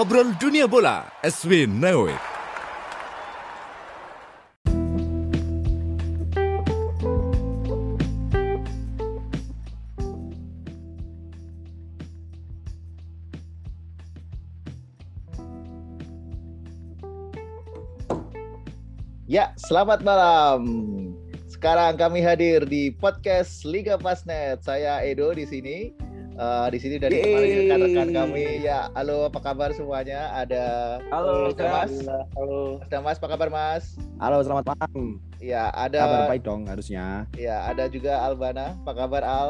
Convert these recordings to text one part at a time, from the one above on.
Ngobrol Dunia Bola, Eswin Nawit. Ya, selamat malam. Sekarang kami hadir di podcast Liga Pasnet. Saya Edo di sini. Uh, di sini dari kemarin rekan-rekan kami. Ya, halo apa kabar semuanya? Ada Halo, Ada Mas. Halo. Ada Mas, apa kabar Mas? Halo, selamat malam. Ya, Kabar ada baik dong harusnya. ya, ada juga Albana. Apa kabar Al?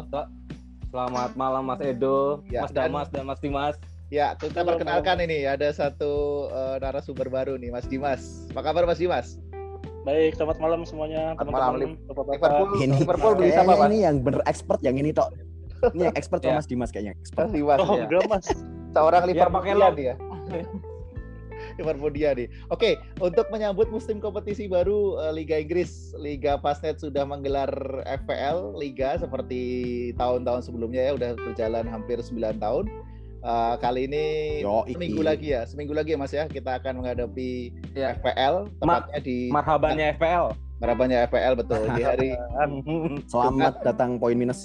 Selamat malam Mas Edo, Ya, Mas dan- Damas dan Mas Dimas. Ya, kita Halo, perkenalkan ini ada satu uh, narasumber baru nih, Mas Dimas. Apa kabar Mas Dimas? Baik, selamat malam semuanya Selamat malam, teman-teman. Bapak-bapak. Liverpool, Ini Liverpool beli kayaknya siapa, Mas? ini yang bener expert yang ini tok. Ini yang expert Ya. Mas Dimas kayaknya expert. Mas Dimas. Oh, ya. enggak Mas. Seorang Liverpool pakai dia. Liverpool dia nih. Oke, untuk menyambut musim kompetisi baru eh, Liga Inggris, Liga Fastnet sudah menggelar FPL Liga seperti tahun-tahun sebelumnya ya, udah berjalan hampir 9 tahun. Eh, kali ini Yo, seminggu lagi ya, seminggu lagi ya Mas ya, kita akan menghadapi Ya. FPL Ma- tepatnya di Marhabannya FPL. Marabanya FPL betul di hari Selamat datang poin minus.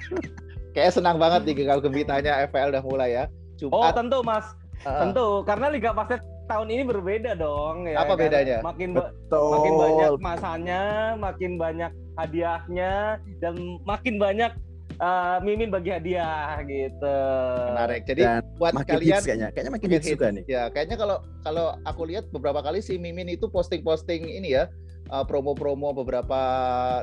kayak senang banget nih kalau gembitanya FPL udah mulai ya. Oh, Jumat tentu Mas. eh, Tentu karena Liga Basket tahun ini berbeda dong ya. Apa kan? bedanya? Makin ba- Betul. makin banyak masanya, makin banyak hadiahnya dan makin banyak eh, mimin bagi hadiah gitu. menarik. Jadi Dan buat Makin kalian hits kayaknya. Kayaknya makin Makin hits hits. juga nih. Ya, kayaknya kalau kalau aku lihat beberapa kali si Mimin itu posting-posting ini ya uh, promo-promo beberapa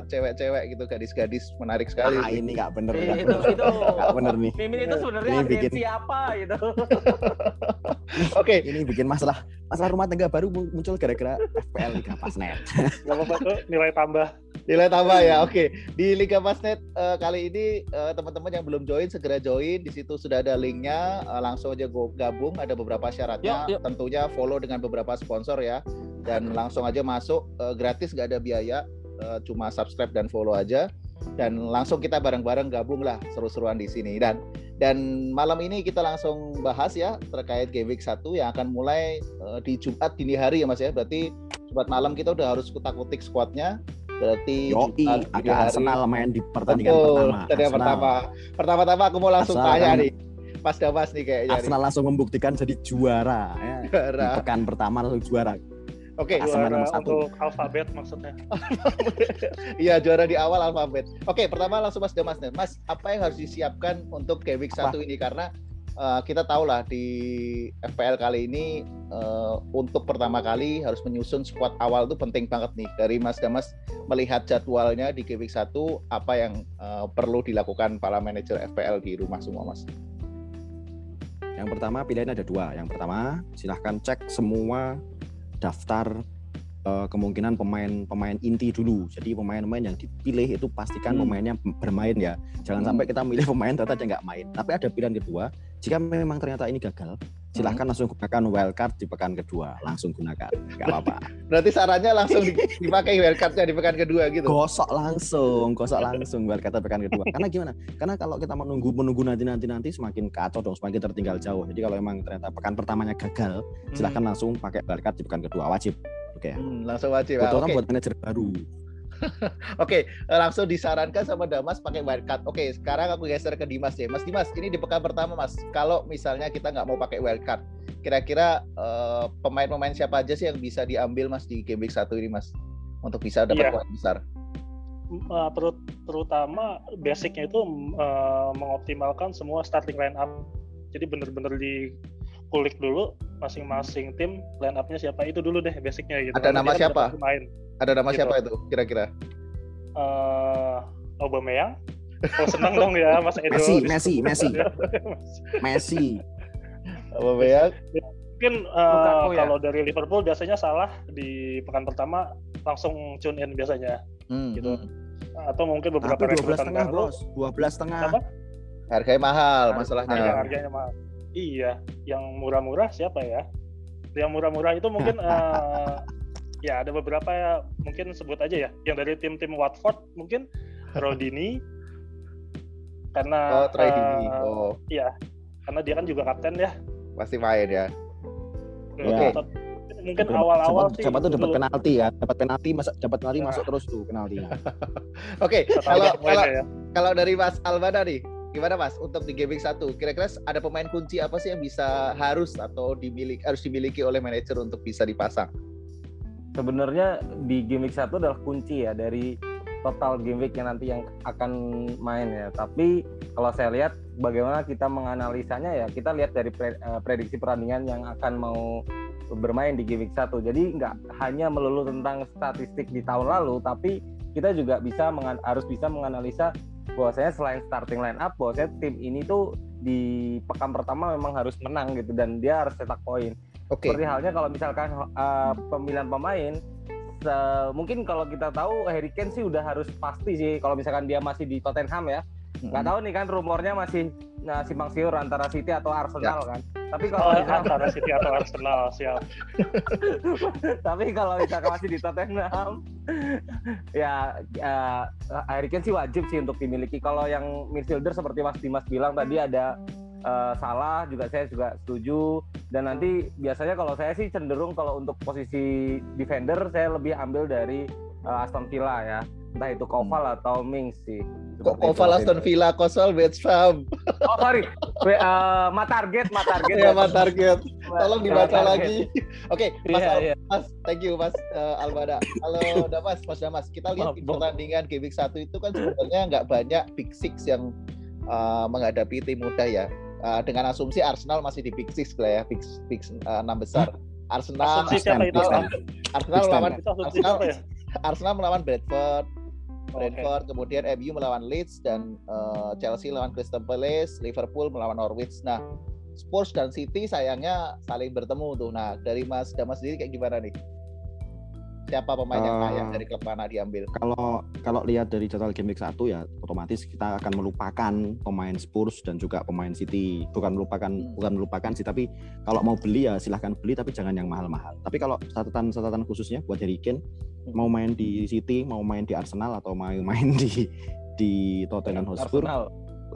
cewek-cewek gitu gadis-gadis menarik sekali. Ah, ini nggak bener. Eh, nggak itu bener. itu Nggak bener nih. mimin itu sebenarnya Ini bikin- agensi apa gitu. Oke, Ini bikin masalah masalah rumah tangga baru mun- muncul gara-gara FPL Liga Pasnet. Enggak apa-apa tuh, nilai tambah. nilai tambah ya. Oke, di Liga Basnet uh, kali ini uh, teman-teman yang belum join segera join. Di situ sudah ada linknya. Uh, langsung aja go gabung. Ada beberapa syaratnya. Yuk, yuk. Tentunya follow dengan beberapa sponsor ya. Dan langsung aja masuk uh, gratis nggak ada biaya. Uh, cuma subscribe dan follow aja. Dan langsung kita bareng-bareng gabung lah seru-seruan di sini. Dan dan malam ini kita langsung bahas ya terkait Game Week 1 yang akan mulai uh, di Jumat dini hari ya Mas ya. Berarti Jumat malam kita udah harus kutak-kutik squadnya. Berarti Yoi, Jumat ada hari. Arsenal main di pertandingan Betul, pertama. pertandingan pertama. Pertama-tama aku mau langsung Arsenal tanya kan- nih. Pas Damas nih kayaknya nih. Arsenal langsung membuktikan jadi juara. Ya. Di Juara. pekan pertama langsung juara. Oke, Arsenal Juara nomor satu. untuk alfabet maksudnya. iya juara di awal alfabet. Oke, pertama langsung Mas Damas nih. Mas, apa yang harus disiapkan untuk Game Week Apa? 1 ini karena eh, kita tahu lah di FPL kali ini eh, untuk pertama kali harus menyusun squad awal itu penting banget nih. Dari Mas Damas melihat jadwalnya di Game Week 1 apa yang eh, perlu dilakukan para manajer FPL di rumah semua, Mas? Yang pertama pilihan ada dua. Yang pertama silahkan cek semua daftar eh, kemungkinan pemain-pemain inti dulu. Jadi pemain-pemain yang dipilih itu pastikan Hmm. pemainnya bermain ya. Jangan Hmm. sampai kita milih pemain ternyata dia nggak main. Tapi ada pilihan kedua. Jika memang ternyata ini gagal, silahkan Hmm. langsung gunakan wildcard di pekan kedua. Langsung gunakan, nggak apa-apa. Berarti sarannya langsung di- dipakai wildcardnya di pekan kedua gitu. gosok langsung, gosok langsung wildcard di pekan kedua. Karena gimana? Karena kalau kita menunggu menunggu nanti nanti nanti semakin kacau dong, semakin tertinggal jauh. Jadi kalau memang ternyata pekan pertamanya gagal, silahkan langsung pakai wildcard di pekan kedua wajib oke Hmm, langsung wajib. Ah, terutama Oke, buat manajer baru Oke, eh, langsung disarankan sama Damas pakai wildcard. Oke, sekarang aku geser ke Dimas ya. Mas Dimas, ini di pekan pertama Mas. Kalau misalnya kita nggak mau pakai wildcard, kira-kira eh, pemain-pemain siapa aja sih yang bisa diambil Mas di Game Week 1 ini Mas? Untuk bisa dapat Iya. poin besar. Uh, terut- terutama basicnya itu uh, mengoptimalkan semua starting line up. Jadi bener-bener dikulik dulu masing-masing tim line up-nya siapa itu dulu deh basicnya gitu. Ada Nanti nama siapa? Main. Ada nama Gitu. siapa itu kira-kira? Uh, Aubameyang. Oh senang dong ya Mas Edo. Messi Messi Messi Messi Aubameyang. Mungkin uh, Lukaku ya? kalau dari Liverpool biasanya salah di pekan pertama langsung tune in biasanya. Hmm, Gitu. hmm. Atau mungkin beberapa tapi 12 rekrutan setengah baru. bos 12 setengah Apa? Harganya mahal masalahnya. Harga harganya mahal. Iya, yang murah-murah siapa ya? Yang murah-murah itu mungkin eh, ya ada beberapa ya mungkin sebut aja ya. Yang dari tim-tim Watford mungkin Rodini karena Oh, Troy Deeney. eh, Oh. karena dia kan juga kapten ya. pasti main ya. Ya, Oke. tetap- Mungkin awal-awal sih. siapa tuh dapat penalti ya dapat penalti masa dapat penalti Nah. masuk terus tuh penalti Oke, Setelah kalau kalau ya. kalau dari Mas Albana nih, gimana Mas untuk di gaming satu? Kira-kira ada pemain kunci apa sih yang bisa harus atau dimiliki harus dimiliki oleh manajer untuk bisa dipasang? sebenarnya di week 1 adalah kunci ya dari total game week yang nanti yang akan main ya. Tapi kalau saya lihat bagaimana kita menganalisanya ya kita lihat dari pre- eh, prediksi pertandingan yang akan mau bermain di game week 1. Jadi nggak hanya melulu tentang statistik di tahun lalu, tapi kita juga bisa harus bisa menganalisa bahwasanya selain starting line up, bahwasanya tim ini tuh di pekan pertama memang harus menang gitu dan dia harus cetak poin. Oke. Seperti halnya kalau misalkan uh, pemilihan pemain, se- mungkin kalau kita tahu Harry Kane sih udah harus pasti sih kalau misalkan dia masih di Tottenham ya. Nggak tahu nih kan rumornya masih nah, simpang siur antara City atau Arsenal kan. Tapi kalau Oh, misalkan, antara City atau Arsenal siap. tapi kalau misalkan masih di Tottenham, ya uh, Harry Kane sih wajib sih untuk dimiliki. Kalau yang midfielder seperti Mas Dimas bilang tadi ada uh, Salah juga saya juga setuju dan nanti biasanya kalau saya sih cenderung kalau untuk posisi defender saya lebih ambil dari uh, Aston Villa ya entah itu Koval atau Mings sih Kok Koval Mas Aston. Villa, Kosol West Ham. oh sorry We- uh, ma target ma target Ya, Mas target. Tolong Ma dibaca target. lagi. Oke, Mas, Iya, Al- iya. Mas, thank you Mas uh, Albada. Kalau Damas, Mas Damas, kita lihat di Bang. pertandingan Game Week 1 itu kan sebenarnya nggak banyak Big Six yang uh, menghadapi tim muda ya. Uh, dengan asumsi Arsenal masih di Big Six lah ya, Big, big uh, enam besar. Arsenal, Asumsi siapa itu? Big Ten. Arsenal Big Ten. melawan Itu asumsi Arsenal, siapa ya? Arsenal melawan Bradford, Oke. Brentford, kemudian MU melawan Leeds dan uh, Chelsea melawan Crystal Palace, Liverpool melawan Norwich. Nah, Spurs dan City sayangnya saling bertemu tuh. Nah, dari Mas Damas sendiri kayak gimana nih? Siapa pemain yang Eh, layak dari klub mana diambil? kalau kalau lihat dari jadwal game week 1 ya otomatis kita akan melupakan pemain Spurs dan juga pemain City bukan melupakan Hmm. bukan melupakan sih tapi kalau mau beli ya silahkan beli tapi jangan yang mahal-mahal tapi kalau catatan catatan khususnya buat Harry Kane Hmm. mau main di City mau main di Arsenal atau mau main di di Tottenham Hotspur Arsenal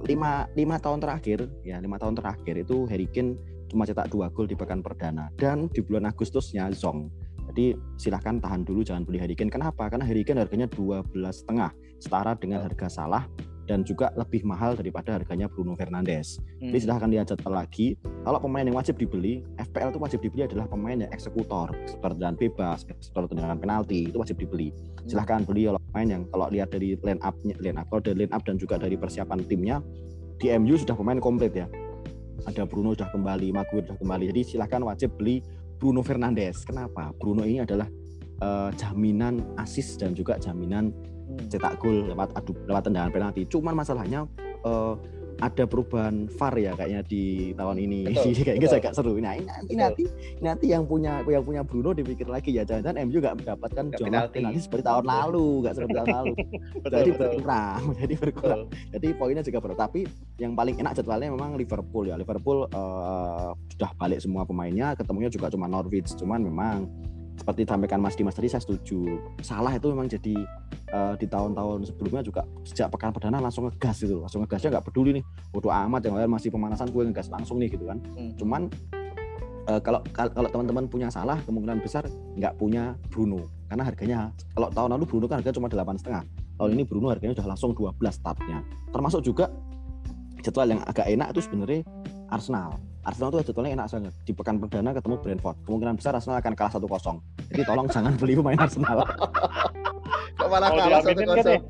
lima lima tahun terakhir ya lima tahun terakhir itu Harry Kane cuma cetak dua gol di pekan perdana dan di bulan Agustusnya Zong jadi silahkan tahan dulu jangan beli Harry Kane kenapa? Karena Harry Kane harganya 12 setengah setara dengan harga Salah dan juga lebih mahal daripada harganya Bruno Fernandes. Hmm. jadi silahkan lihat jadwal lagi. Kalau pemain yang wajib dibeli FPL itu wajib dibeli adalah pemain yang eksekutor eksekutor dan bebas eksekutor tendangan penalti itu wajib dibeli. Silahkan beli kalau pemain yang kalau lihat dari line up line up kalau dari line up dan juga dari persiapan timnya di MU sudah pemain komplit ya. Ada Bruno sudah kembali Maguire sudah kembali. Jadi silahkan wajib beli Bruno Fernandes. Kenapa? Bruno ini adalah eh, jaminan asis dan juga jaminan Hmm. cetak gol lewat adu lewat tendangan penalti. Cuman masalahnya eh, ada perubahan VAR ya kayaknya di tahun ini. Betul, kayaknya betul. agak seru. Nah ini nanti nanti nanti yang punya yang punya Bruno dipikir lagi ya. Jangan-jangan MU nggak mendapatkan jumlah penalti. penalti seperti tahun lalu nggak seperti tahun lalu. Betul, jadi betul. berkurang jadi berkurang. Betul. jadi poinnya juga berat tapi yang paling enak jadwalnya memang Liverpool ya. Liverpool eh, sudah balik semua pemainnya. Ketemunya juga cuma Norwich. Cuman memang seperti disampaikan Mas Dimas tadi saya setuju. Salah itu memang jadi eh, di tahun-tahun sebelumnya juga sejak pekan perdana langsung ngegas gitu langsung ngegasnya nggak peduli nih. Bodo amat yang lain masih pemanasan gue ngegas langsung nih gitu kan. Hmm. cuman eh, kalau kalau teman-teman punya Salah kemungkinan besar nggak punya Bruno. Karena harganya kalau tahun lalu Bruno kan harganya cuma delapan setengah. Tahun ini Bruno harganya udah langsung 12 startnya. Termasuk juga jadwal yang agak enak itu sebenarnya Arsenal Arsenal tuh jadwalnya enak banget di pekan perdana ketemu Brentford kemungkinan besar Arsenal akan kalah 1-0 jadi tolong jangan beli pemain Arsenal Kok malah Mau kalah satu diaminin nggak kosong? nih?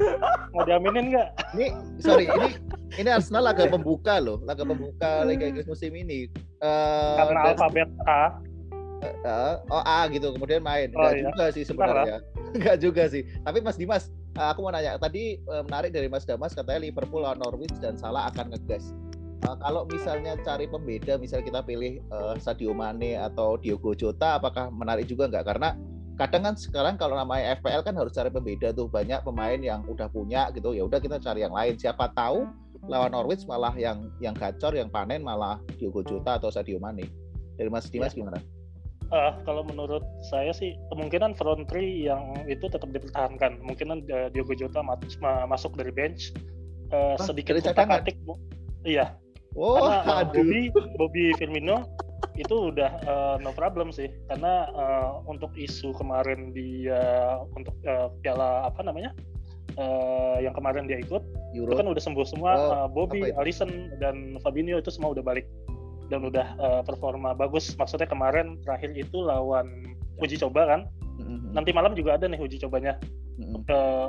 Mau diaminin nggak? Ini sorry, ini ini Arsenal laga pembuka loh, laga pembuka Liga Inggris musim ini. Eh, Karena dan- alfabet A. eh, oh A gitu, kemudian main. Oh, Enggak iya. juga sih sebenarnya. Enggak juga sih. Tapi Mas Dimas, aku mau nanya. Tadi menarik dari Mas Damas katanya Liverpool lawan Norwich dan Salah akan ngegas. Eh, kalau misalnya cari pembeda, misalnya kita pilih eh, Sadio Mane atau Diogo Jota, apakah menarik juga nggak? Karena kadang kan sekarang kalau namanya FPL kan harus cari pembeda tuh banyak pemain yang udah punya gitu ya udah kita cari yang lain siapa tahu lawan Norwich malah yang yang gacor yang panen malah Diogo Jota atau Sadio Mane dari Mas Dimas gimana? Eh, kalau menurut saya sih kemungkinan front three yang itu tetap dipertahankan. Kemungkinan eh, Diogo Jota masuk dari bench eh, Hah, sedikit dari cadangan? Iya, Oh, karena eh, aduh. Bobby, Bobby Firmino itu udah uh, no problem sih karena uh, untuk isu kemarin dia untuk uh, piala apa namanya uh, yang kemarin dia ikut Euro. itu kan udah sembuh semua oh, uh, Bobby, Alisson dan Fabinho itu semua udah balik dan udah uh, performa bagus maksudnya kemarin terakhir itu lawan uji coba kan mm-hmm. nanti malam juga ada nih uji cobanya mm-hmm. uh,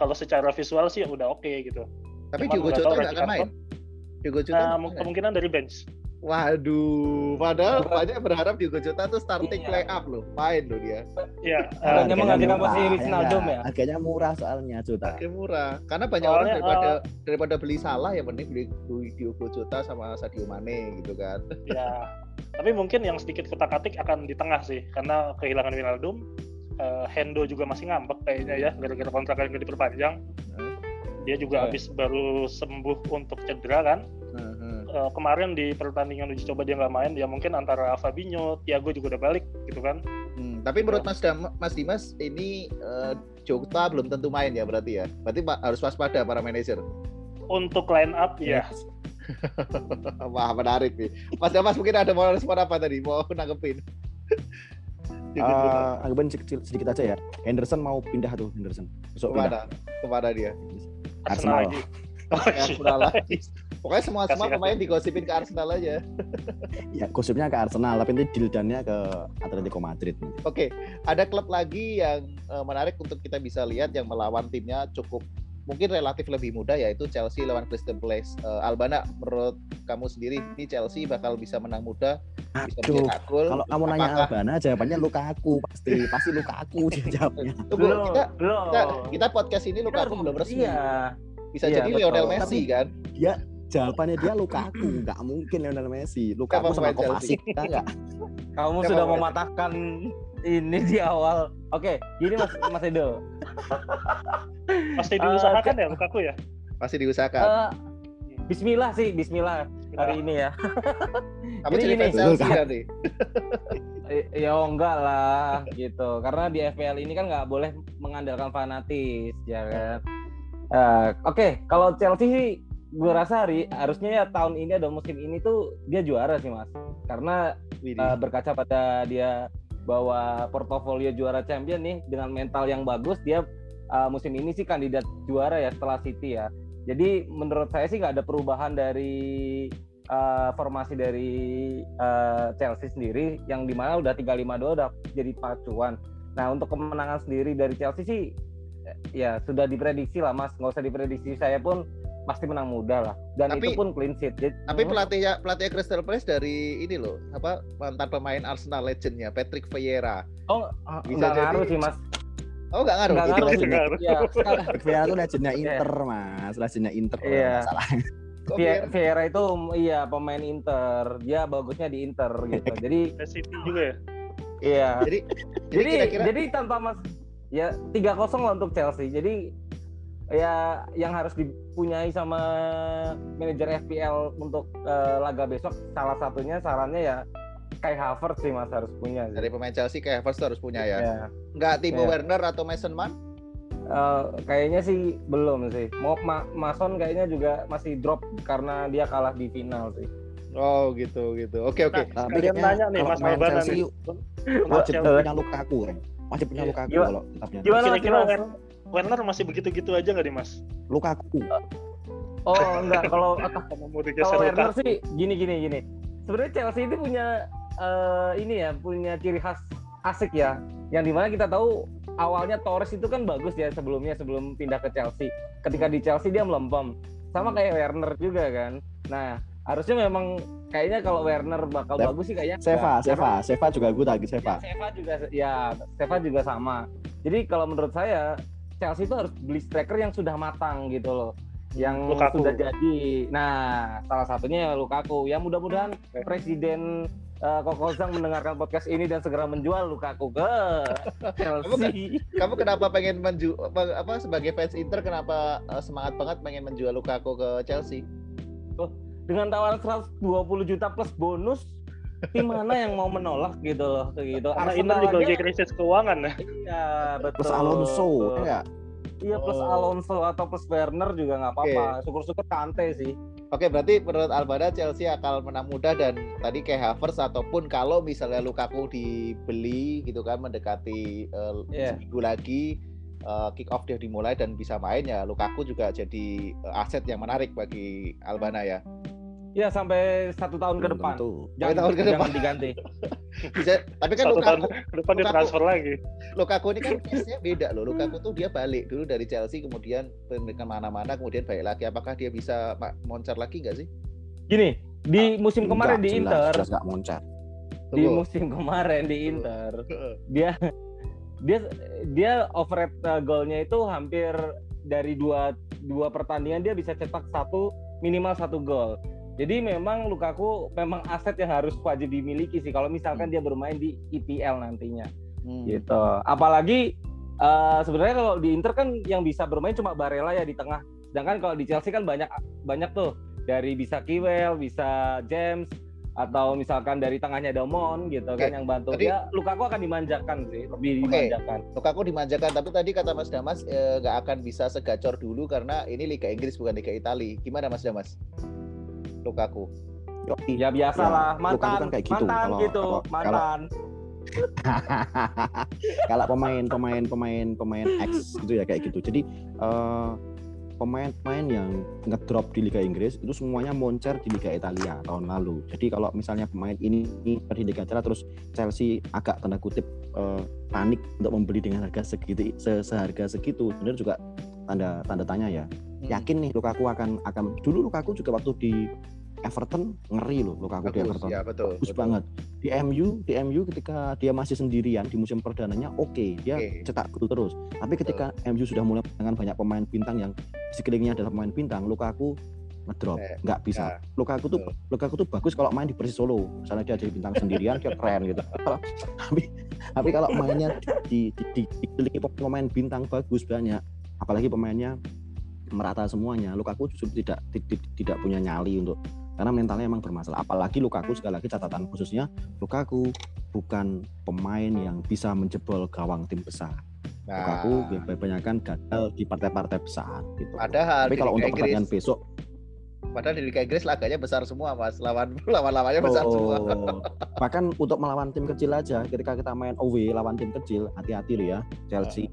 kalau secara visual sih udah oke okay, gitu tapi Diogo Jota nggak akan main Diogo Jota uh, kemungkinan dari bench Waduh, padahal banyak berharap Diogo Jota tuh starting iya. play up loh, main loh dia. Iya, uh, menggantikan posisi Wijnaldum ya. Harganya murah soalnya Jota. Harganya murah, karena banyak soalnya, orang daripada uh, daripada beli salah ya mending beli, beli Diogo Jota sama Sadio Mane gitu kan. Iya, tapi mungkin yang sedikit kutak-atik akan di tengah sih, karena kehilangan Wijnaldum, uh, Hendo juga masih ngambek kayaknya ya, gara-gara kontrak yang diperpanjang. Hmm. Dia juga habis ya. baru sembuh untuk cedera kan. Hmm uh, kemarin di pertandingan uji coba dia nggak main ya mungkin antara Fabinho, Thiago juga udah balik gitu kan. Hmm, tapi menurut Mas Dam, Mas Dimas ini uh, Jota belum tentu main ya berarti ya. Berarti harus waspada para manajer. Untuk line up ya. Wah menarik nih. Mas Damas mungkin ada mau respon apa tadi? Mau nanggepin? uh, anggapin sedikit, sedikit aja ya. Henderson mau pindah tuh Henderson. Besok Ke mana? Pindah. Ke mana dia? Arsenal. Arsenal. Oh, Arsenal lagi. Pokoknya semua semua pemain digosipin ke Arsenal aja. ya, gosipnya ke Arsenal, tapi nanti deal ke Atletico Madrid. Oke, okay. ada klub lagi yang uh, menarik untuk kita bisa lihat yang melawan timnya cukup mungkin relatif lebih mudah yaitu Chelsea lawan Crystal Palace. Uh, Albana, menurut kamu sendiri ini Chelsea bakal bisa menang mudah? Bisa Aduh, kalau kamu nanya Apakah... Albana, jawabannya Lukaku pasti pasti Lukaku dia jawabnya. Tunggu, kita, kita, kita podcast ini Lukaku belum resmi. Iya. Bisa iya, jadi betul. Lionel Messi Tapi, kan? Dia jawabannya dia Lukaku nggak mungkin Lionel Messi Lukaku sama Kovacic enggak kamu sudah mematahkan ini di awal oke gini mas mas Edo pasti diusahakan uh, ya Lukaku ya? Pasti diusahakan. Uh, Bismillah sih Bismillah hari ini ya. Kamu jadi ini Chelsea nanti ya oh, enggak lah gitu. Karena di FPL ini kan nggak boleh mengandalkan fanatis ya kan? Uh, oke okay, kalau Chelsea sih gue rasa hari harusnya ya tahun ini atau musim ini tuh dia juara sih mas. Karena uh, berkaca pada dia bawa portofolio juara champion nih dengan mental yang bagus dia uh, musim ini sih kandidat juara ya setelah City ya jadi menurut saya sih nggak ada perubahan dari uh, formasi dari uh, Chelsea sendiri yang di mana udah 352 udah jadi pacuan nah untuk kemenangan sendiri dari Chelsea sih ya sudah diprediksi lah mas nggak usah diprediksi saya pun pasti menang muda lah dan tapi, itu pun clean sheet. Jadi, tapi pelatih ya pelatih Crystal Palace dari ini loh apa mantan pemain Arsenal legendnya Patrick Vieira. Oh bisa nggak ngaruh sih mas. Oh nggak ngaruh. Nggak ngaruh sih. Ya, Vieira itu legendnya iya. Inter mas, legendnya Inter iya. masalah. Vieira itu iya pemain Inter, dia bagusnya di Inter gitu. Jadi City juga ya. Iya. Jadi jadi jadi tanpa mas ya tiga kosong lah untuk Chelsea. Jadi ya yang harus dipunyai sama manajer FPL untuk uh, laga besok salah satunya sarannya ya Kai Havertz sih mas harus punya. Dari pemain Chelsea Kai Havertz harus punya ya. Yeah. Nggak Timo yeah. Werner atau Mason Mount? Uh, kayaknya sih belum sih. Mau Ma Mason kayaknya juga masih drop karena dia kalah di final sih. Oh gitu gitu. Oke okay, oke. Okay. Nah, Kalian nanya nih Mas nih. Wajib punya Lukaku kan. Wajib punya iya. Lukaku kalau tetapnya. Gimana kira-kira Werner masih begitu-gitu aja nggak Dimas? Lukaku. Oh enggak kalau kalau Werner sih gini gini gini. Sebenarnya Chelsea itu punya uh, ini ya punya ciri khas asik ya. Yang di mana kita tahu awalnya Torres itu kan bagus ya sebelumnya sebelum pindah ke Chelsea. Ketika di Chelsea dia melempem. Sama kayak Werner juga kan. Nah harusnya memang kayaknya kalau Werner bakal Dep. bagus sih kayaknya Seva, Seva, Seva juga gue lagi Seva. Ya, Seva juga ya, Seva juga sama. Jadi kalau menurut saya Chelsea itu harus beli striker yang sudah matang gitu loh yang Lukaku. sudah jadi. Nah, salah satunya Lukaku. Ya mudah-mudahan okay. Presiden uh, Koko Zhang mendengarkan podcast ini dan segera menjual Lukaku ke Chelsea. Kamu, kamu kenapa pengen menjual apa sebagai fans Inter kenapa uh, semangat banget pengen menjual Lukaku ke Chelsea? Oh, dengan tawaran 120 juta plus bonus tim mana yang mau menolak gitu loh gitu karena Inter juga lagi krisis keuangan ya iya betul plus Alonso enggak iya plus oh. Alonso atau plus Werner juga nggak apa-apa okay. syukur-syukur Kante sih Oke, berarti menurut Albada Chelsea akan menang mudah dan tadi kayak Havertz ataupun kalau misalnya Lukaku dibeli gitu kan mendekati uh, Iya. seminggu lagi uh, kick off dia dimulai dan bisa main ya Lukaku juga jadi uh, aset yang menarik bagi Albana ya. Ya sampai satu tahun ke Belum depan. tentu. Jangan, tahun ke jangan diganti. Bisa, tapi kan Satu tahun Lukaku, ke depan Lukaku- ditransfer lagi. Lukaku ini kan case-nya beda loh. Lukaku tuh dia balik dulu dari Chelsea kemudian ke mana-mana kemudian balik lagi. Apakah dia bisa moncer lagi nggak sih? Gini, di musim kemarin Enggak, di jelas, Inter, jelas nggak moncat. di musim kemarin di Inter, dia dia dia overrate uh, golnya itu hampir dari dua dua pertandingan dia bisa cetak satu minimal satu gol. Jadi memang Lukaku memang aset yang harus wajib dimiliki sih kalau misalkan dia bermain di IPL nantinya Hmm. gitu. Apalagi uh, sebenarnya kalau di Inter kan yang bisa bermain cuma Barella ya di tengah. Sedangkan kalau di Chelsea kan banyak banyak tuh dari bisa Kiwell, bisa James atau misalkan dari tengahnya Domon gitu Oke, kan yang bantu tadi- ya Lukaku akan dimanjakan sih lebih Oke. dimanjakan Lukaku dimanjakan tapi tadi kata Mas Damas eh, nggak akan bisa segacor dulu karena ini Liga Inggris bukan Liga Italia. Gimana Mas Damas? Lukaku. Yoi. ya biasalah Ya, mantan Lukaku kan kayak gitu. mantan Kalau- gitu kalau- mantan kalau pemain pemain pemain pemain X gitu ya kayak gitu jadi eh, pemain-pemain yang ngedrop di Liga Inggris itu semuanya moncer di Liga Italia tahun lalu jadi kalau misalnya pemain ini di Liga Italia terus Chelsea agak tanda kutip eh, panik untuk membeli dengan harga segitu se- seharga segitu benar juga tanda tanda tanya ya. Yakin nih Lukaku akan akan dulu Lukaku juga waktu di Everton ngeri loh Lukaku di Bagus, Everton ya betul. bagus betul. banget di MU di MU ketika dia masih sendirian di musim perdananya oke dia Oke. cetak gol terus tapi ketika MU sudah mulai dengan banyak pemain bintang yang di sekelilingnya adalah pemain bintang Lukaku ngedrop Eh, nggak bisa Lukaku tuh Lukaku tuh bagus kalau main di Persis Solo misalnya dia jadi bintang sendirian dia keren gitu Kalau- tapi tapi kalau mainnya di di, di, dikelilingi pemain bintang bagus banyak apalagi pemainnya merata semuanya. Lukaku tidak ti- ti- tidak punya nyali untuk karena mentalnya emang bermasalah. Apalagi Lukaku sekali lagi catatan khususnya Lukaku bukan pemain yang bisa menjebol gawang tim besar. Nah, Lukaku kebanyakan gagal di partai-partai besar gitu. Padahal tapi kalau untuk pertandingan Inggris, besok padahal di Liga Inggris laganya besar semua Mas. Lawan lawan lawannya besar semua. Oh, bahkan untuk melawan tim kecil aja ketika kita main away lawan tim kecil hati-hati loh ya. Chelsea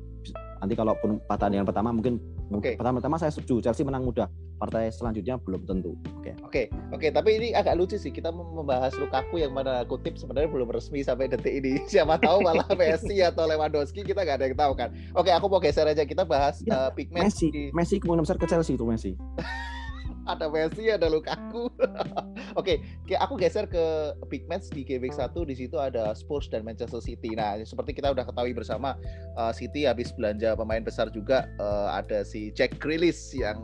nanti kalau pertandingan pertama mungkin Oke. pertama pertama saya setuju Chelsea menang mudah partai selanjutnya belum tentu oke Oke, oke, tapi ini agak lucu sih kita mem- membahas Lukaku yang mana kutip sebenarnya belum resmi sampai detik ini. Siapa tahu malah Messi atau Lewandowski kita nggak ada yang tahu kan. Oke, aku mau geser aja kita bahas Ya, eh, pigment Messi di- Messi kemungkinan besar ke Chelsea itu Messi ada Messi, ada Lukaku. Oke, ke- aku geser ke big match di Game Week 1 di situ ada Spurs dan Manchester City. Nah, seperti kita udah ketahui bersama eh, City habis belanja pemain besar juga eh, ada si Jack Grealish yang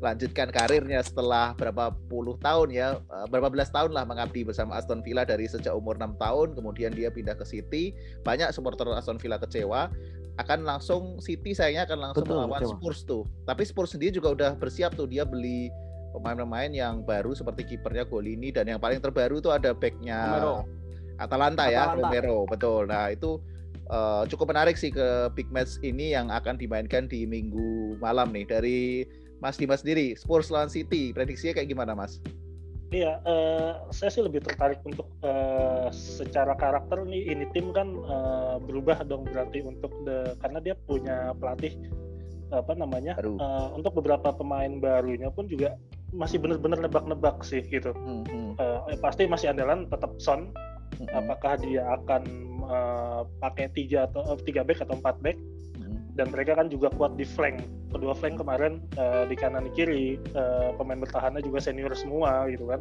melanjutkan karirnya setelah berapa puluh tahun ya, eh, berapa belas tahun lah mengabdi bersama Aston Villa dari sejak umur 6 tahun, kemudian dia pindah ke City. Banyak supporter Aston Villa kecewa akan langsung City sayangnya akan langsung Betul, melawan kecewa. Spurs tuh. Tapi Spurs sendiri juga udah bersiap tuh dia beli pemain-pemain yang baru seperti kipernya Golini dan yang paling terbaru tuh ada backnya Romero. Atalanta, ya Atalanta. Romero betul. Nah itu eh, cukup menarik sih ke big match ini yang akan dimainkan di minggu malam nih dari Mas Dimas sendiri Spurs lawan City prediksinya kayak gimana Mas? Iya, eh, saya sih lebih tertarik untuk eh, secara karakter nih ini tim kan eh, berubah dong berarti untuk the karena dia punya pelatih apa namanya Baru. eh, untuk beberapa pemain barunya pun juga masih benar-benar nebak-nebak sih gitu. Hmm, hmm, Eh, pasti masih andalan tetap Son. hmm, Apakah dia akan eh, pakai tiga atau tiga back atau empat back? Dan mereka kan juga kuat di flank kedua flank kemarin eh, di kanan di kiri eh, pemain bertahannya juga senior semua gitu kan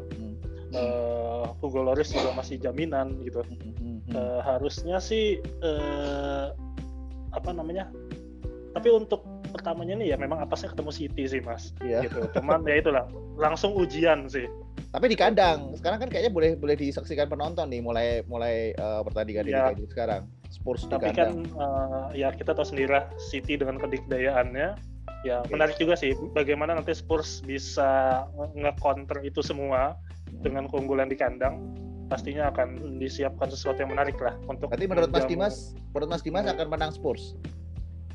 Hmm. Eh, Hugo Lloris juga masih jaminan gitu Hmm. Eh, harusnya sih eh, apa namanya tapi untuk pertamanya nih ya memang apasnya ketemu City sih mas Iya. gitu cuman ya itulah langsung ujian sih Tapi di kandang sekarang kan kayaknya boleh boleh disaksikan penonton nih mulai mulai eh, pertandingan di Ya. Inggris sekarang. Spurs di tapi kandang. kan eh, ya kita tahu sendiri lah City dengan kedikdayaannya ya Oke. menarik juga sih bagaimana nanti Spurs bisa nge- nge-counter itu semua dengan keunggulan di kandang pastinya akan disiapkan sesuatu yang menarik lah untuk Berarti menurut Mas Dimas, menurut Mas Dimas akan menang Spurs.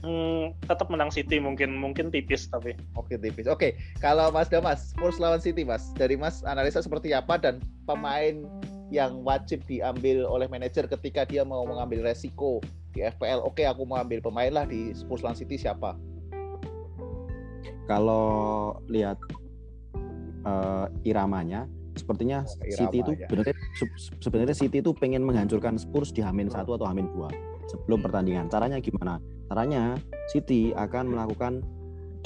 Hmm, tetap menang City mungkin mungkin tipis tapi Oke tipis. Oke, kalau Mas Damas, Spurs lawan City, Mas. Dari Mas analisa seperti apa dan pemain yang wajib diambil oleh manajer ketika dia mau mengambil resiko di FPL. Oke, aku mau ambil pemain lah di Spurs lawan City siapa? Kalau lihat eh, iramanya, sepertinya Oh, City itu sebenarnya se- sebenarnya City itu pengen menghancurkan Spurs di Hamin satu atau Hamin dua sebelum pertandingan. Caranya gimana? Caranya City akan melakukan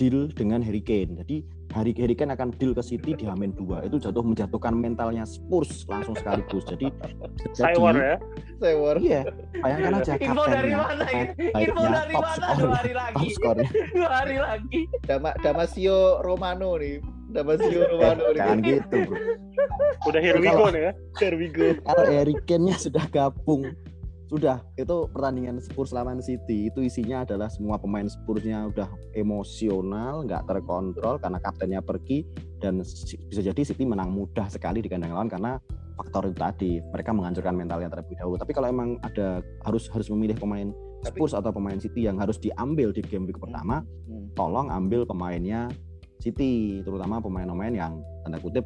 deal dengan Harry Kane. Jadi Harry, Harry Kane akan deal ke City di Hamin dua. Itu jatuh menjatuhkan mentalnya Spurs langsung sekaligus. Jadi Cywar ya Sewor. Iya, bayangkan aja Info dari kaptennya, mana ini? Info baiknya, dari top mana? Dua hari top lagi. Dua hari lagi. Dama, Damasio Romano nih. Damasio Romano nih. Jangan gitu, bro. udah here we go nih ya Here we go. Kalau Harry Kane-nya sudah gabung, sudah itu pertandingan Spurs lawan City itu isinya adalah semua pemain Spursnya udah emosional, nggak terkontrol karena kaptennya pergi dan bisa jadi City menang mudah sekali di kandang lawan karena faktor itu tadi mereka menghancurkan mentalnya terlebih dahulu. Tapi kalau emang ada harus harus memilih pemain Tapi- Spurs atau pemain City yang harus diambil di game week pertama, Hmm. tolong ambil pemainnya City, terutama pemain-pemain yang tanda kutip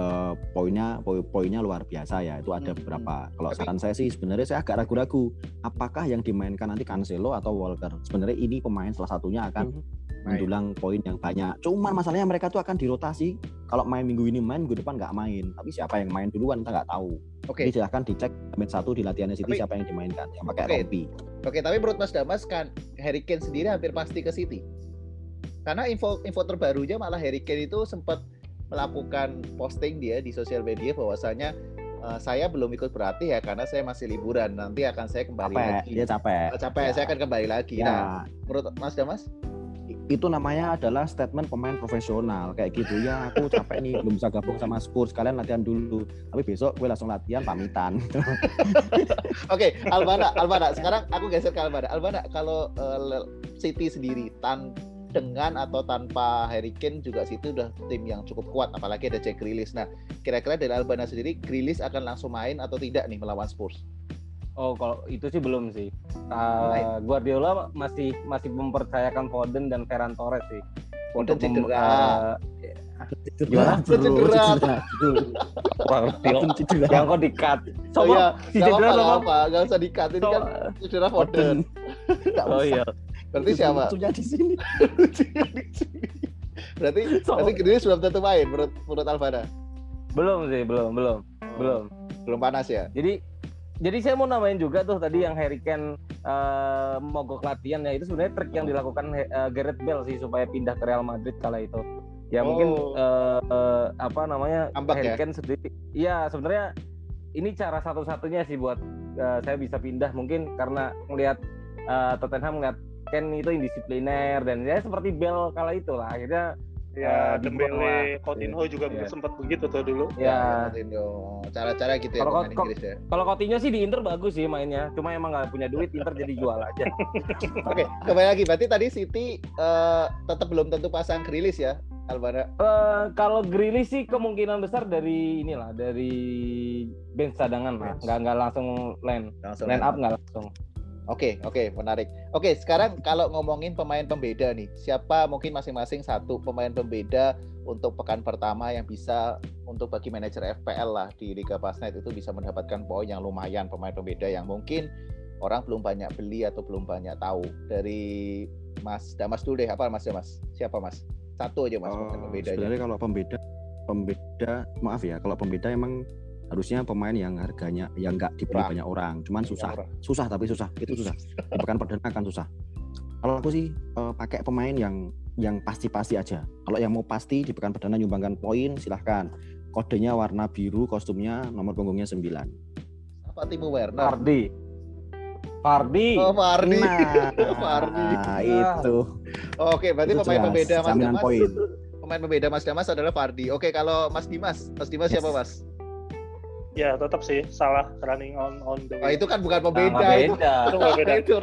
eh, poinnya poin poinnya luar biasa ya. Itu ada Hmm, beberapa. Kalau saran saya sih sebenarnya saya agak ragu-ragu apakah yang dimainkan nanti Cancelo atau Walker. Sebenarnya ini pemain salah satunya akan Main. mendulang poin yang banyak. Cuman masalahnya mereka tuh akan dirotasi. Kalau main minggu ini main, minggu depan nggak main. Tapi siapa yang main duluan kita nggak tahu. Oke. Jadi silahkan dicek menit satu di latihannya City Tapi- siapa yang dimainkan. Yang pakai Oke. rompi. Oke, tapi menurut Mas Damas kan Harry Kane sendiri hampir pasti ke City. Karena info info terbarunya malah Harry Kane itu sempat melakukan posting dia di sosial media bahwasanya "Eh, saya belum ikut berarti ya karena saya masih liburan. Nanti akan saya kembali Capek, lagi. dia capek. Eh, capek, Ya. saya akan kembali lagi. Ya, Nah, menurut Mas Damas? itu namanya adalah statement pemain profesional kayak gitu ya aku capek nih belum bisa gabung sama Spurs kalian latihan dulu tapi besok gue langsung latihan pamitan Oke, Albana, Albana. Sekarang aku geser ke Albana. Albana, kalau Le- City sendiri tan dengan atau tanpa Harry Kane juga City udah tim yang cukup kuat, apalagi ada Jack Grealish. Nah, kira-kira dari Albana sendiri, Grealish akan langsung main atau tidak nih melawan Spurs? Oh, kalau itu sih belum sih. Uh, Guardiola masih masih mempercayakan Foden dan Ferran Torres sih. Foden cedera. Bro, cedera. Cedera. yang kok dikat. Oh Coba iya, si cedera apa, nggak usah dikat. Ini kan cedera Foden. Oh iya. Berarti siapa? Lucunya di sini. berarti So- berarti Grealish belum tentu main menurut menurut Albana. Belum sih, belum, belum, belum. Belum panas ya? Jadi jadi saya mau namain juga tuh tadi yang Harry Kane eh, mogok latihan ya itu sebenarnya trik yang dilakukan eh, Gareth Bale sih supaya pindah ke Real Madrid kala itu. Ya mungkin Oh. eh, eh, apa namanya Ambak Harry ya? Kane sendiri. Iya sebenarnya ini cara satu-satunya sih buat eh, saya bisa pindah mungkin karena melihat eh, Tottenham melihat Kane itu indisipliner dan ya seperti Bale kala itu lah akhirnya ya lah. Dembele Coutinho juga Iya. sempat begitu tuh dulu ya Coutinho. Cara-cara gitu ya Kalau Inggris ya. kalau Coutinho sih di Inter bagus sih mainnya cuma emang nggak punya duit Inter jadi jual aja. Oke, kembali lagi. Berarti tadi City eh, tetap belum tentu pasang Grealish ya, Albana. Eh, kalau Grealish sih kemungkinan besar dari inilah dari bench cadangan lah, nggak nggak langsung line Langsung line line up nggak langsung. Oke, oke, menarik. Oke, sekarang kalau ngomongin pemain pembeda nih, siapa mungkin masing-masing satu pemain pembeda untuk pekan pertama yang bisa untuk bagi manajer FPL lah di Liga Pasnet itu bisa mendapatkan poin yang lumayan pemain pembeda yang mungkin orang belum banyak beli atau belum banyak tahu. Dari Mas Damas dulu deh apa Mas Damas? Siapa Mas? Satu aja Mas pemain Oh, pembedanya. sebenarnya kalau pembeda pembeda maaf ya kalau pembeda emang harusnya pemain yang harganya yang nggak dibeli banyak orang. Cuman susah. susah tapi susah. Itu susah. Di pekan perdana akan susah. Kalau aku sih eh, pakai pemain yang yang pasti-pasti aja. Kalau yang mau pasti di pekan perdana nyumbangkan poin silahkan. Kodenya warna biru kostumnya nomor punggungnya 9 apa Timo Werner? Fardi. Fardi. oh Fardi. Nah, Fardi. itu. Oke berarti Itu pemain jelas, pembeda Mas jaminan Damas. poin. Pemain pembeda Mas Damas adalah Fardi. Oke kalau Mas Dimas. Mas Dimas Yes. siapa Mas ya tetap sih salah running on on the way itu kan bukan Nah, pembeda nggak itu. beda. Itu beda. itu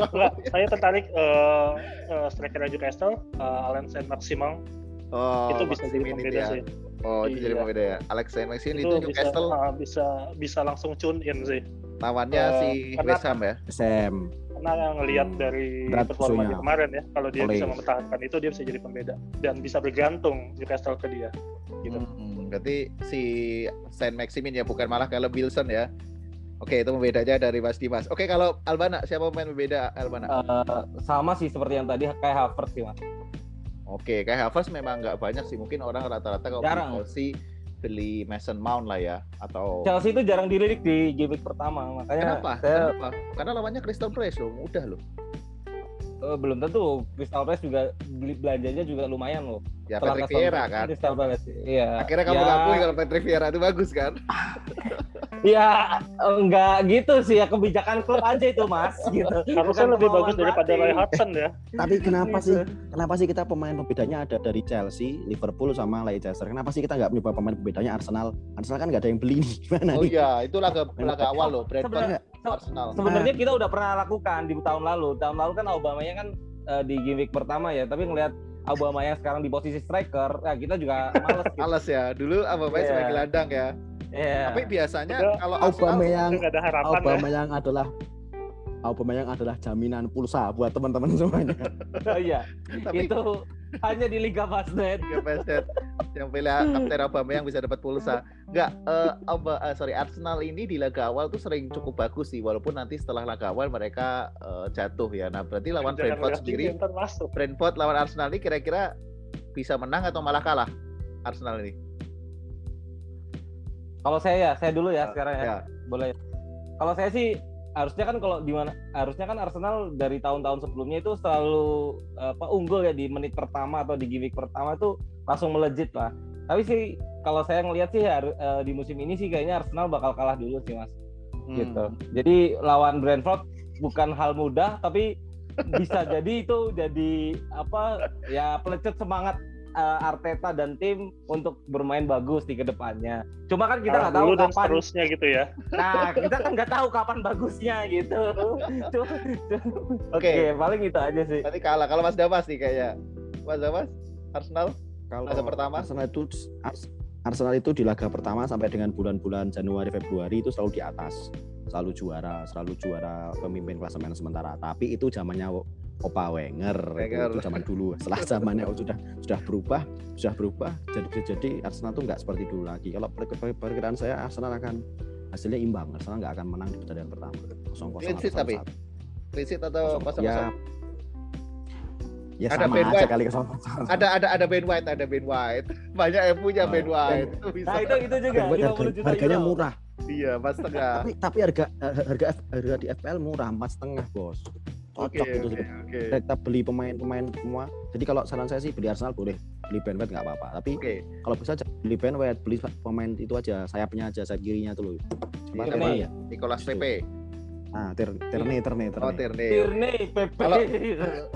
saya tertarik eh uh, striker Newcastle uh, Alan Saint Maximin Oh, itu bisa jadi pembeda ya. sih Oh, itu jadi Iya. pembeda ya. Alex Saint Maximin itu itu bisa Newcastle. ah, bisa bisa langsung tune in sih Lawannya Eh, si West Ham ya. Sam karena ngelihat Hmm, dari berat performa dia kemarin ya kalau dia Oleh. bisa mempertahankan itu dia bisa jadi pembeda dan bisa bergantung Newcastle ke dia gitu Hmm, berarti si Saint Maximin ya bukan malah kalau Wilson ya. Oke, itu pembedanya dari Mas Dimas. Oke, kalau Albana siapa pemain pembeda Albana? Eh, sama sih seperti yang tadi kayak Havertz sih mas. Oke, kayak Havertz memang nggak banyak sih. Mungkin orang rata-rata kalau Jarang. beli Chelsea beli Mason Mount lah ya atau Chelsea itu jarang dilirik di game pertama makanya Kenapa? saya Kenapa? Karena lawannya Crystal Palace loh, mudah loh. eh, belum tentu Crystal Palace juga beli belanjanya juga lumayan loh. Ya Setelah Patrick Vieira kan. Crystal Palace. Iya. Akhirnya kamu ya, ngakui kalau Patrick Vieira itu bagus kan? Ya enggak gitu sih ya kebijakan klub aja itu mas gitu. harusnya Bukan lebih bagus daripada pelatih. Roy Hodgson ya tapi kenapa Gitu. sih kenapa sih kita pemain pembedanya ada dari Chelsea Liverpool sama Leicester kenapa sih kita nggak mencoba pemain pembedanya Arsenal Arsenal kan nggak ada yang beli nih gimana Oh nih iya, itu laga laga awal loh, Brentford Sebenarnya Arsenal. sebenarnya kita udah pernah lakukan di tahun lalu. Tahun lalu kan Aubameyang kan eh, di game week pertama ya, tapi ngelihat Aubameyang sekarang di posisi striker, ya kita juga males gitu. Males ya, dulu apa Iya. sebagai gelandang ya. Iya. Tapi biasanya Udah, kalau Aubameyang nggak ada harapan ya Aubameyang adalah Aubameyang adalah jaminan pulsa buat teman-teman semuanya Oh iya, tapi itu hanya di Liga Fastnet. Liga Basket yang pilih kapten Aubameyang bisa dapat pulsa. Enggak, eh Auba- eh, sorry Arsenal ini di laga awal tuh sering cukup bagus sih, walaupun nanti setelah laga awal mereka eh, jatuh ya. Nah berarti lawan Jangan Brentford sendiri, Brentford lawan Arsenal ini kira-kira bisa menang atau malah kalah Arsenal ini? Kalau saya ya, saya dulu ya sekarang ya. Ya. Boleh. Kalau saya sih harusnya kan kalau di mana harusnya kan Arsenal dari tahun-tahun sebelumnya itu selalu apa unggul ya di menit pertama atau di gimmick pertama itu langsung melejit lah. Tapi sih kalau saya ngelihat sih eh, di musim ini sih kayaknya Arsenal bakal kalah dulu sih Mas. Gitu. Hmm. Jadi lawan Brentford bukan hal mudah tapi bisa jadi itu jadi apa ya pelecut semangat eh, Arteta dan tim untuk bermain bagus di ke depannya. Cuma kan kita nggak tahu dan kapan seterusnya gitu ya Nah, kita kan nggak tahu kapan bagusnya gitu. Oke, Oke, paling itu aja sih. berarti kalah. Kalau Mas Damas nih kayaknya. Mas Damas, Arsenal kalau laga pertama. Arsenal itu Ars- Arsenal itu di laga pertama sampai dengan bulan-bulan Januari Februari itu selalu di atas selalu juara selalu juara pemimpin klasemen sementara tapi itu zamannya Opa Wenger, itu- Wenger. Itu, zaman dulu setelah zamannya oh, sudah sudah berubah sudah berubah jadi jadi Arsenal tuh nggak seperti dulu lagi kalau per- per- perkiraan saya Arsenal akan hasilnya imbang Arsenal nggak akan menang di pertandingan pertama kosong kosong Clean sheet tapi? Clean sheet atau kosong ya kosong? ya Ada sama Ben aja White. kali kosong kosong Ada ada ada Ben White, ada Ben White. Banyak yang punya Oh, Ben White. Itu bisa. Nah, itu itu juga Ben White 50 harga- juta harganya euro. murah Iya, pas tengah. tapi tapi harga harga harga di FPL murah empat setengah bos Oke, cocok itu oke, oke. kita beli pemain-pemain semua jadi kalau saran saya sih beli Arsenal boleh beli Ben White nggak apa-apa tapi Oke. kalau bisa beli Ben White beli pemain itu aja sayapnya aja sayap kirinya tuh loh namanya ya Nicolas Justru. Pepe. ah Tierney Tierney Tierney Oh, Tierney Tierney. Tierney, Pepe. Kalau-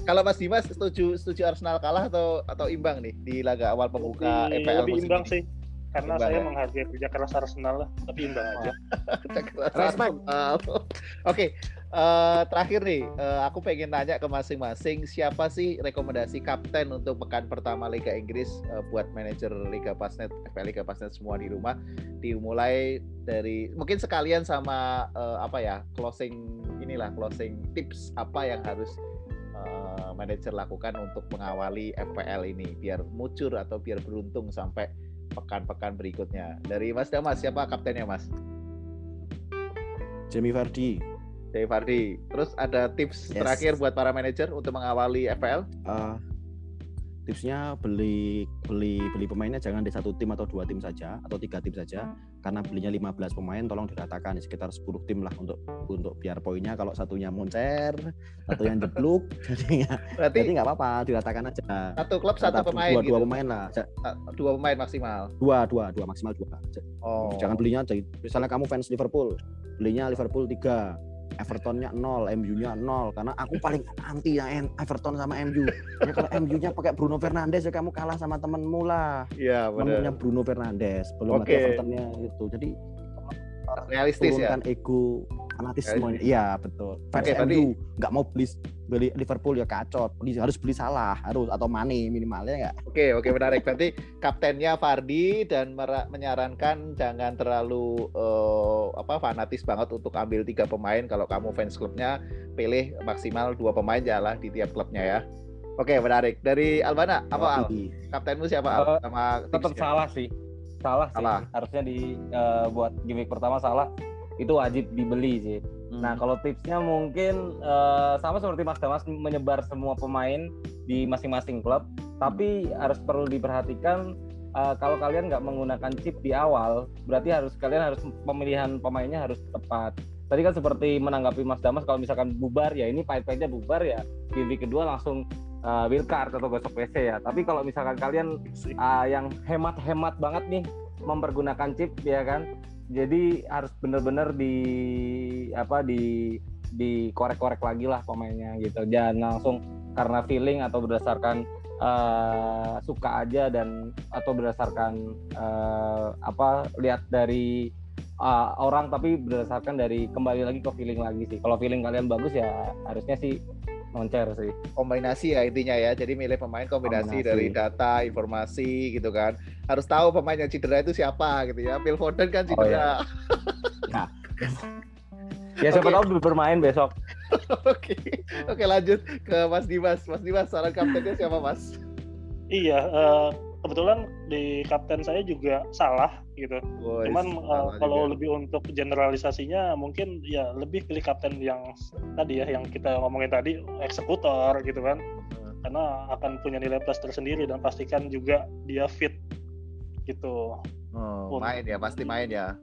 Kalau Mas Dimas setuju setuju Arsenal kalah atau atau imbang nih di laga awal pembuka EPL lebih musim imbang ini? sih karena Imbang saya ya? menghargai kerja keras Arsenal lah tapi imbang aja Respect. Arsenal. Oke, eh, terakhir nih, eh, aku pengen nanya ke masing-masing siapa sih rekomendasi kapten untuk pekan pertama Liga Inggris eh, buat manajer Liga Pasnet, FPL Liga Pasnet semua di rumah. Dimulai dari mungkin sekalian sama eh, apa ya closing inilah closing tips apa yang harus eh, manajer lakukan untuk mengawali FPL ini biar mucur atau biar beruntung sampai pekan-pekan berikutnya. Dari Mas Damas siapa kaptennya Mas? Jamie Vardy Dave Hardy. Terus ada tips Yes. terakhir buat para manajer untuk mengawali FPL? Eh, tipsnya beli beli beli pemainnya jangan di satu tim atau dua tim saja atau tiga tim saja. Karena belinya 15 pemain tolong diratakan di sekitar 10 tim lah untuk untuk biar poinnya kalau satunya moncer satu yang jeblok jadi ya Berarti nggak apa-apa diratakan aja. satu klub satu Rata- pemain dua, gitu. dua pemain lah. Ja- Dua pemain maksimal. dua dua dua maksimal dua. Oh. jangan belinya jadi misalnya kamu fans Liverpool belinya Liverpool 3 Evertonnya 0, MU-nya 0 karena aku paling anti yang Everton sama MU. Ya kalau MU-nya pakai Bruno Fernandes ya kamu kalah sama temenmu lah. Iya, Temennya benar. Bruno Fernandes, belum Oke. lagi Evertonnya itu. Jadi Realistis ya. Turunkan ego fanatisme iya betul fans berarti- MU nggak mau beli beli Liverpool ya kacot beli harus beli salah harus atau Mane minimalnya nggak Oke, oke menarik. Berarti kaptennya Fardi dan menyarankan jangan terlalu eh, apa fanatis banget untuk ambil tiga pemain. Kalau kamu fans klubnya, pilih maksimal dua pemain jalan di tiap klubnya ya. Oke, menarik. Dari Albana, apa Al? Kaptenmu siapa Al? Eh, Sama tetap tipsnya? salah sih salah, Salah. sih harusnya di eh, buat gimmick pertama salah itu wajib dibeli sih. Hmm. nah kalau tipsnya mungkin eh, sama seperti Mas Damas menyebar semua pemain di masing-masing klub. Tapi harus perlu diperhatikan eh, kalau kalian nggak menggunakan chip di awal berarti harus kalian harus pemilihan pemainnya harus tepat. Tadi kan seperti menanggapi Mas Damas kalau misalkan bubar ya ini pahit-pahitnya bubar ya gimmick kedua langsung eh, wheel card atau gosok PC ya. Tapi kalau misalkan kalian ah, yang hemat-hemat banget nih mempergunakan chip ya kan jadi harus bener-bener di apa di dikorek-korek lagi lah pemainnya gitu. Jangan langsung karena feeling atau berdasarkan eh, suka aja dan atau berdasarkan eh, apa lihat dari eh, orang tapi berdasarkan dari kembali lagi ke feeling lagi sih. Kalau feeling kalian bagus ya harusnya sih moncer sih kombinasi ya intinya ya. Jadi milih pemain kombinasi, Kombinasi. dari data, informasi gitu kan. Harus tahu pemain yang cedera itu siapa gitu ya. Phil Foden kan cedera. ya siapa Oke. tahu bermain besok Oke. Oke, lanjut ke Mas Dimas. Mas Dimas, saran kaptennya siapa, Mas? Iya, eh, kebetulan di kapten saya juga salah gitu. Boys, Cuman uh, kalau juga. lebih untuk generalisasinya mungkin ya lebih pilih kapten yang tadi ya yang kita ngomongin tadi eksekutor gitu kan. Hmm. Karena akan punya nilai plus tersendiri dan pastikan juga dia fit gitu. Oh, Pun. main ya, pasti main ya.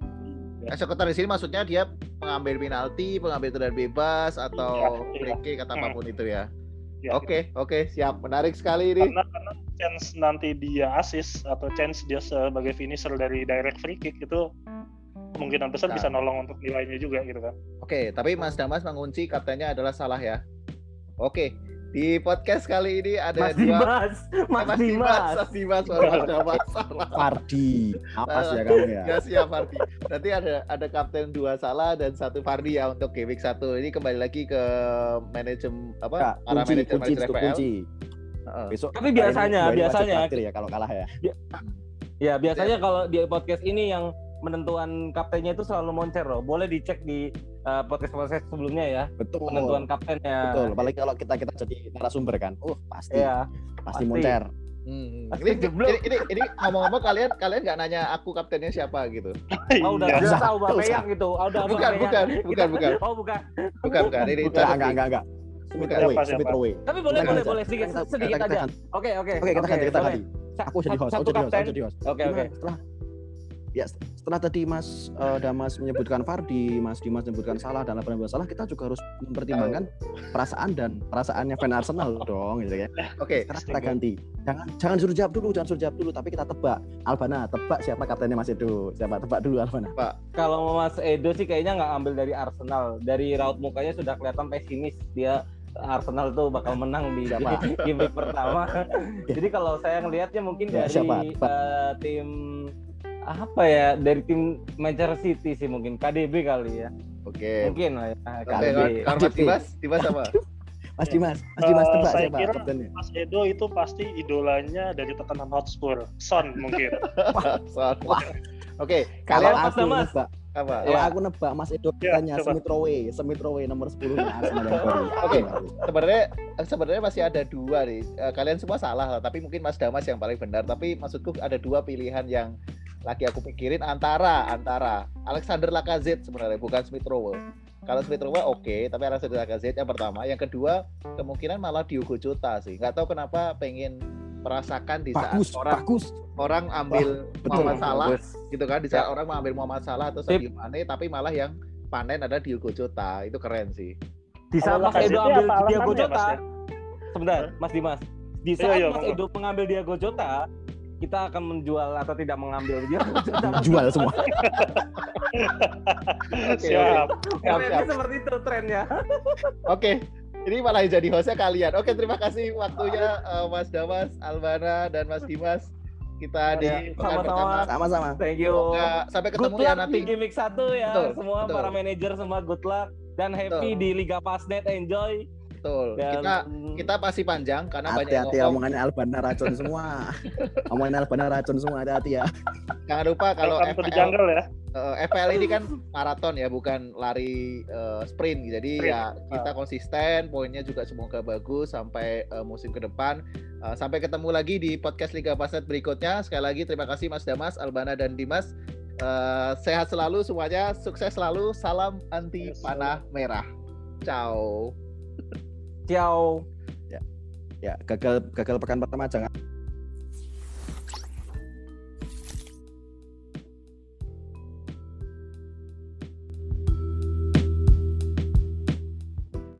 Ya. Eksekutor di sini maksudnya dia mengambil penalti, mengambil tendangan bebas atau Iya, free kick atau Hmm. apa pun itu ya. Ya, Oke, oke, siap. Menarik sekali ini. Karena, karena chance nanti dia assist atau chance dia sebagai finisher dari direct free kick itu kemungkinan besar Nah. bisa nolong untuk nilainya juga gitu kan. Oke, tapi Mas Damas mengunci kaptennya adalah salah ya. Oke, di podcast kali ini ada Mas dua Dimas Mas Mas Dimas, Dimas Mas Dimas, Mas salah. Fardi apa sih ya kamu ya Ya siap Fardi. Berarti ada ada kapten dua salah dan satu Fardi ya untuk game week satu. Ini kembali lagi ke manajemen apa? Nggak, para kunci manajer kunci manajer FPL. kunci Heeh. besok Tapi biasanya- biasanya- traktir ya kalau kalah ya Ya biasanya kalau di podcast ini yang menentuan kaptennya itu selalu moncer loh. Boleh dicek di uh, podcast-podcast sebelumnya ya betul penentuan kaptennya. betul apalagi kalau kita kita jadi narasumber kan uh pasti Iya. pasti pasti. moncer Hmm. Pasti Ini, ini, jeblok. ini, ini ngomong-ngomong kalian kalian nggak nanya aku kaptennya siapa gitu? Oh udah Iya. udah Usah, tahu Mbak usah. Peyang gitu. Oh, udah Bukan, bukan, bukan, bukan. Oh bukan. Bukan bukan ini itu enggak enggak enggak Bukan. Rowe Siapa, Rowe Tapi boleh boleh boleh sedikit sedikit aja. Oke oke. oke kita ganti kita ganti aku jadi host aku jadi host aku jadi host Oke oke. setelah ya setelah tadi Mas eh, Damas menyebutkan Fardi, Mas Dimas menyebutkan salah dan apa salah, kita juga harus mempertimbangkan perasaan dan perasaannya fan Arsenal dong, gitu ya. Oke, Sekarang kita ganti. Jangan jangan suruh jawab dulu, jangan suruh jawab dulu, tapi kita tebak. Albana, tebak siapa kaptennya Mas Edo? Siapa tebak dulu Albana? Kalau Mas Edo sih kayaknya nggak ambil dari Arsenal. Dari raut mukanya sudah kelihatan pesimis dia Arsenal tuh bakal menang di Siapa? game pertama. Jadi kalau saya ngelihatnya mungkin Ya, dari siapa? eh, tim apa ya dari tim Manchester City sih mungkin KDB kali ya oke. mungkin lah ya Oke, KDB. kalau kalau Mas Dimas, Dimas apa? Mas Dimas, Mas Dimas Eh, tebak saya siapa kira- kaptennya? Mas Edo itu pasti idolanya dari Tottenham Hotspur, Son mungkin. Wah. Oke, Kalau kalian Mas aku Damas. nebak, apa? kalau Ya. aku nebak Mas Edo Ya, kaptennya coba. Smith Rowe, Smith Rowe nomor 10 nya Arsenal yang baru. Oke. sebenarnya sebenarnya masih ada dua nih. Eh, Kalian semua salah lah, tapi mungkin Mas Damas yang paling benar. Tapi maksudku ada dua pilihan yang lagi aku pikirin antara antara Alexander Lacazette sebenarnya bukan Smith Rowe. Kalau Smith Rowe oke, tapi Alexander Lacazette yang pertama. Yang kedua kemungkinan malah Diogo Jota sih. Nggak tahu kenapa pengen merasakan di saat Bagus, orang bagus. orang ambil betul. Muhammad Salah Bagus. gitu kan di saat Ya. orang mengambil Muhammad Salah atau. Sadio Mane tapi malah yang panen ada Diogo Jota. Itu keren sih. Di saat Mas Edo ambil Mas, Jota, ya? sebentar? Mas Dimas. Di Iya, saat iya, Mas. Edo mengambil Diego Jota, kita akan menjual atau tidak mengambil Jota. Jual semua. Oke, Siap. Siap, Kayaknya siap. seperti itu trennya. Oke, ini malah jadi hostnya kalian. Oke, terima kasih waktunya eh, Mas Damas, Albana, dan Mas Dimas. kita di Ya, sama-sama. Sama-sama. Thank you. Semoga sampai ketemu good ya luck nanti. di gimmick satu ya Betul, semua betul. para manajer semua good luck dan happy Betul. di Liga Fastnet enjoy Betul. dan Kita kita pasti panjang karena banyak yang Hati-hati ngomong. omongannya Albana racun semua. omongannya Albana racun semua hati-hati ya. Jangan lupa kalau FPL, jungle ya. eh, FPL ini kan maraton ya, bukan lari eh, sprint. Jadi Sprint. ya kita konsisten, poinnya juga semoga bagus sampai eh, musim ke depan. Eh, sampai ketemu lagi di podcast Liga Pasnet berikutnya. Sekali lagi terima kasih Mas Damas, Albana dan Dimas. Eh, sehat selalu semuanya, sukses selalu. Salam anti panah merah. Ciao. Ciao. Ya gagal gagal pekan pertama jangan